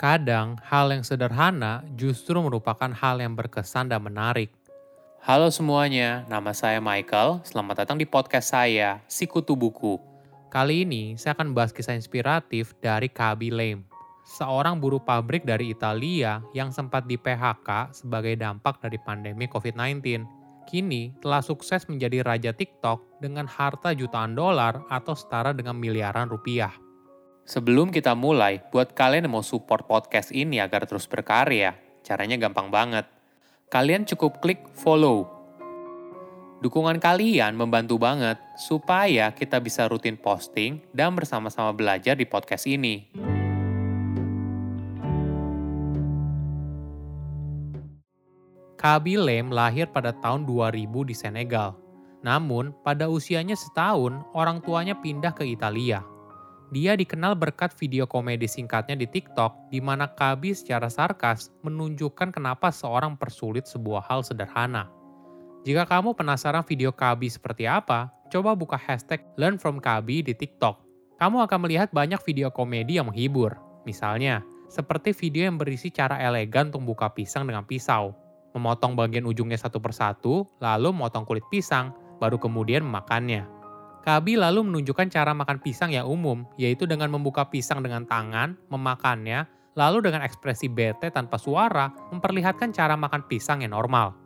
Kadang, hal yang sederhana justru merupakan hal yang berkesan dan menarik. Halo semuanya, nama saya Michael. Selamat datang di podcast saya, Sikutu Buku. Kali ini, saya akan bahas kisah inspiratif dari Kabi Lame, seorang buruh pabrik dari Italia yang sempat di PHK sebagai dampak dari pandemi COVID-19. Kini telah sukses menjadi raja TikTok dengan harta jutaan dolar atau setara dengan miliaran rupiah. Sebelum kita mulai, buat kalian yang mau support podcast ini agar terus berkarya, caranya gampang banget. Kalian cukup klik follow. Dukungan kalian membantu banget supaya kita bisa rutin posting dan bersama-sama belajar di podcast ini. Kabi Lem lahir pada tahun 2000 di Senegal. Namun, pada usianya setahun, orang tuanya pindah ke Italia dia dikenal berkat video komedi singkatnya di TikTok, di mana Kabi secara sarkas menunjukkan kenapa seorang persulit sebuah hal sederhana. Jika kamu penasaran video Kabi seperti apa, coba buka hashtag Learn from Kabi di TikTok. Kamu akan melihat banyak video komedi yang menghibur. Misalnya, seperti video yang berisi cara elegan untuk buka pisang dengan pisau, memotong bagian ujungnya satu persatu, lalu memotong kulit pisang, baru kemudian memakannya. Kabi lalu menunjukkan cara makan pisang yang umum, yaitu dengan membuka pisang dengan tangan, memakannya, lalu dengan ekspresi bete tanpa suara, memperlihatkan cara makan pisang yang normal.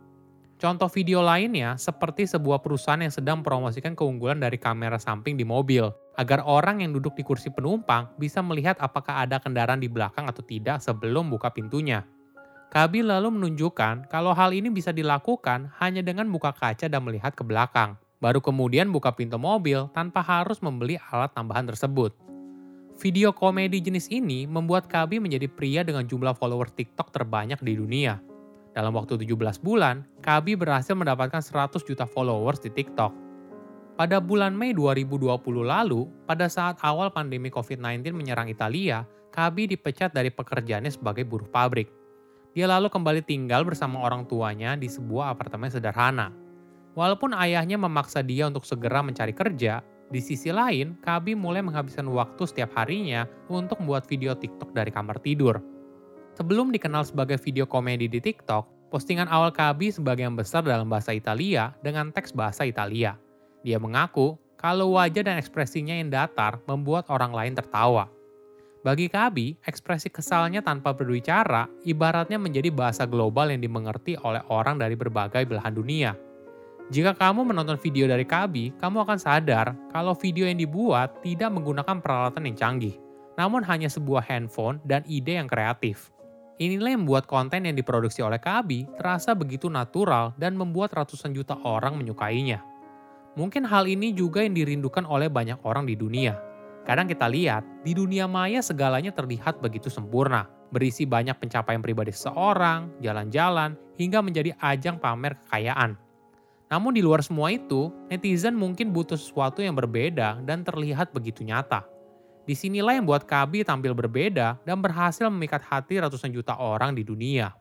Contoh video lainnya seperti sebuah perusahaan yang sedang mempromosikan keunggulan dari kamera samping di mobil, agar orang yang duduk di kursi penumpang bisa melihat apakah ada kendaraan di belakang atau tidak sebelum buka pintunya. Kabi lalu menunjukkan kalau hal ini bisa dilakukan hanya dengan buka kaca dan melihat ke belakang baru kemudian buka pintu mobil tanpa harus membeli alat tambahan tersebut. Video komedi jenis ini membuat Kabi menjadi pria dengan jumlah follower TikTok terbanyak di dunia. Dalam waktu 17 bulan, Kabi berhasil mendapatkan 100 juta followers di TikTok. Pada bulan Mei 2020 lalu, pada saat awal pandemi COVID-19 menyerang Italia, Kabi dipecat dari pekerjaannya sebagai buruh pabrik. Dia lalu kembali tinggal bersama orang tuanya di sebuah apartemen sederhana. Walaupun ayahnya memaksa dia untuk segera mencari kerja, di sisi lain, Kabi mulai menghabiskan waktu setiap harinya untuk membuat video TikTok dari kamar tidur. Sebelum dikenal sebagai video komedi di TikTok, postingan awal Kabi sebagian besar dalam bahasa Italia dengan teks bahasa Italia. Dia mengaku kalau wajah dan ekspresinya yang datar membuat orang lain tertawa. Bagi Kabi, ekspresi kesalnya tanpa berbicara ibaratnya menjadi bahasa global yang dimengerti oleh orang dari berbagai belahan dunia – jika kamu menonton video dari Kabi, kamu akan sadar kalau video yang dibuat tidak menggunakan peralatan yang canggih, namun hanya sebuah handphone dan ide yang kreatif. Inilah yang membuat konten yang diproduksi oleh Kabi terasa begitu natural dan membuat ratusan juta orang menyukainya. Mungkin hal ini juga yang dirindukan oleh banyak orang di dunia. Kadang kita lihat, di dunia maya segalanya terlihat begitu sempurna, berisi banyak pencapaian pribadi seseorang, jalan-jalan, hingga menjadi ajang pamer kekayaan. Namun di luar semua itu, netizen mungkin butuh sesuatu yang berbeda dan terlihat begitu nyata. Di sinilah yang buat Kabi tampil berbeda dan berhasil memikat hati ratusan juta orang di dunia.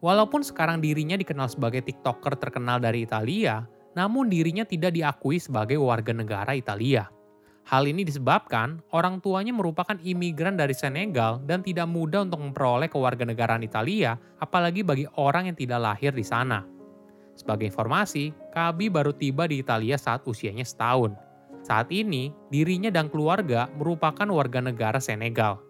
Walaupun sekarang dirinya dikenal sebagai TikToker terkenal dari Italia, namun dirinya tidak diakui sebagai warga negara Italia. Hal ini disebabkan orang tuanya merupakan imigran dari Senegal dan tidak mudah untuk memperoleh kewarganegaraan Italia, apalagi bagi orang yang tidak lahir di sana. Sebagai informasi, Kabi baru tiba di Italia saat usianya setahun. Saat ini, dirinya dan keluarga merupakan warga negara Senegal.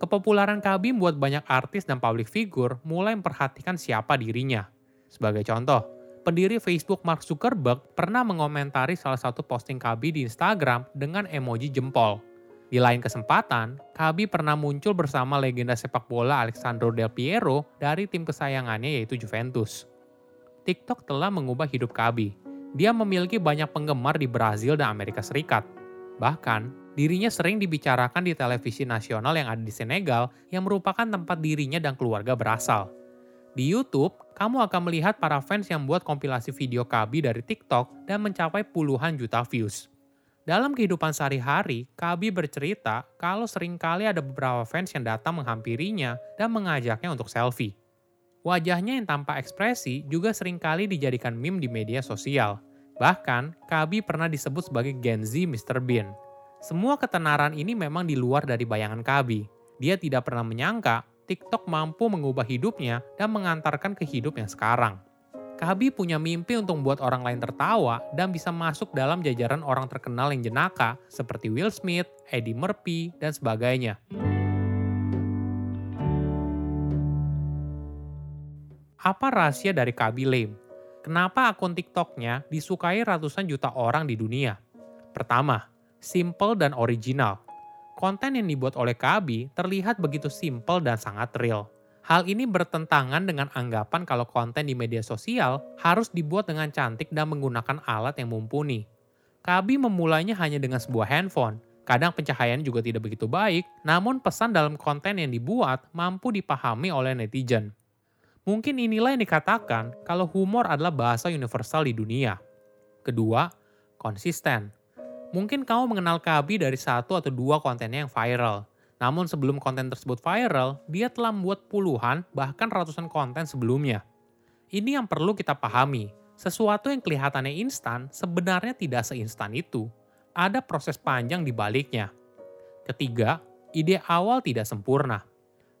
Kepopularan Kabi membuat banyak artis dan public figure mulai memperhatikan siapa dirinya. Sebagai contoh, pendiri Facebook Mark Zuckerberg pernah mengomentari salah satu posting Kabi di Instagram dengan emoji jempol. Di lain kesempatan, Kabi pernah muncul bersama legenda sepak bola Alexandro Del Piero dari tim kesayangannya yaitu Juventus. TikTok telah mengubah hidup Kabi. Dia memiliki banyak penggemar di Brazil dan Amerika Serikat. Bahkan, Dirinya sering dibicarakan di televisi nasional yang ada di Senegal yang merupakan tempat dirinya dan keluarga berasal. Di YouTube, kamu akan melihat para fans yang membuat kompilasi video Kabi dari TikTok dan mencapai puluhan juta views. Dalam kehidupan sehari-hari, Kabi bercerita kalau sering kali ada beberapa fans yang datang menghampirinya dan mengajaknya untuk selfie. Wajahnya yang tanpa ekspresi juga sering kali dijadikan meme di media sosial. Bahkan, Kabi pernah disebut sebagai Gen Z Mr. Bean. Semua ketenaran ini memang di luar dari bayangan Kabi. Dia tidak pernah menyangka TikTok mampu mengubah hidupnya dan mengantarkan ke hidup yang sekarang. Kabi punya mimpi untuk membuat orang lain tertawa dan bisa masuk dalam jajaran orang terkenal yang jenaka seperti Will Smith, Eddie Murphy, dan sebagainya. Apa rahasia dari Kabi Lame? Kenapa akun TikToknya disukai ratusan juta orang di dunia? Pertama, simple dan original. Konten yang dibuat oleh Kabi terlihat begitu simple dan sangat real. Hal ini bertentangan dengan anggapan kalau konten di media sosial harus dibuat dengan cantik dan menggunakan alat yang mumpuni. Kabi memulainya hanya dengan sebuah handphone. Kadang pencahayaan juga tidak begitu baik, namun pesan dalam konten yang dibuat mampu dipahami oleh netizen. Mungkin inilah yang dikatakan kalau humor adalah bahasa universal di dunia. Kedua, konsisten. Mungkin kamu mengenal Kabi dari satu atau dua kontennya yang viral. Namun sebelum konten tersebut viral, dia telah membuat puluhan bahkan ratusan konten sebelumnya. Ini yang perlu kita pahami. Sesuatu yang kelihatannya instan sebenarnya tidak seinstan itu. Ada proses panjang di baliknya. Ketiga, ide awal tidak sempurna.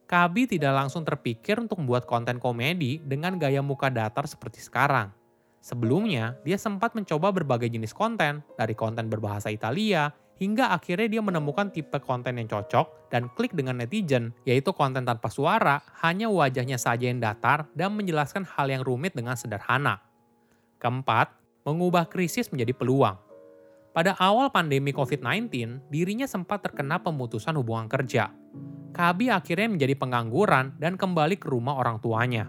Kabi tidak langsung terpikir untuk membuat konten komedi dengan gaya muka datar seperti sekarang. Sebelumnya, dia sempat mencoba berbagai jenis konten, dari konten berbahasa Italia, hingga akhirnya dia menemukan tipe konten yang cocok dan klik dengan netizen, yaitu konten tanpa suara, hanya wajahnya saja yang datar dan menjelaskan hal yang rumit dengan sederhana. Keempat, mengubah krisis menjadi peluang. Pada awal pandemi COVID-19, dirinya sempat terkena pemutusan hubungan kerja. Kabi akhirnya menjadi pengangguran dan kembali ke rumah orang tuanya.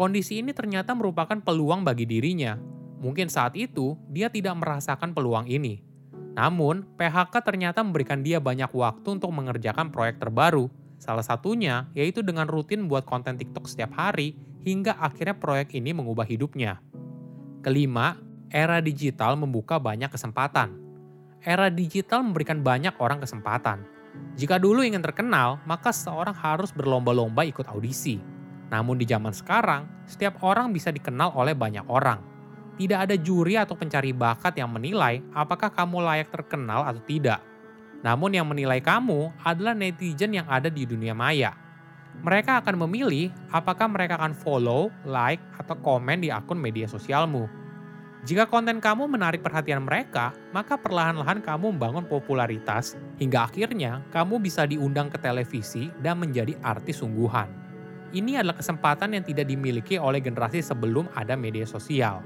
Kondisi ini ternyata merupakan peluang bagi dirinya. Mungkin saat itu dia tidak merasakan peluang ini. Namun, PHK ternyata memberikan dia banyak waktu untuk mengerjakan proyek terbaru. Salah satunya yaitu dengan rutin buat konten TikTok setiap hari hingga akhirnya proyek ini mengubah hidupnya. Kelima, era digital membuka banyak kesempatan. Era digital memberikan banyak orang kesempatan. Jika dulu ingin terkenal, maka seseorang harus berlomba-lomba ikut audisi. Namun di zaman sekarang, setiap orang bisa dikenal oleh banyak orang. Tidak ada juri atau pencari bakat yang menilai apakah kamu layak terkenal atau tidak. Namun yang menilai kamu adalah netizen yang ada di dunia maya. Mereka akan memilih apakah mereka akan follow, like, atau komen di akun media sosialmu. Jika konten kamu menarik perhatian mereka, maka perlahan-lahan kamu membangun popularitas hingga akhirnya kamu bisa diundang ke televisi dan menjadi artis sungguhan ini adalah kesempatan yang tidak dimiliki oleh generasi sebelum ada media sosial.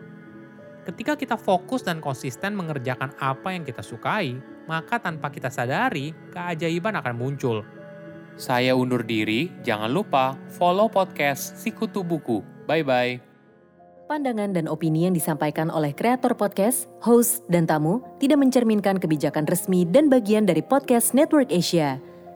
Ketika kita fokus dan konsisten mengerjakan apa yang kita sukai, maka tanpa kita sadari, keajaiban akan muncul. Saya undur diri, jangan lupa follow podcast Sikutu Buku. Bye-bye. Pandangan dan opini yang disampaikan oleh kreator podcast, host, dan tamu tidak mencerminkan kebijakan resmi dan bagian dari podcast Network Asia.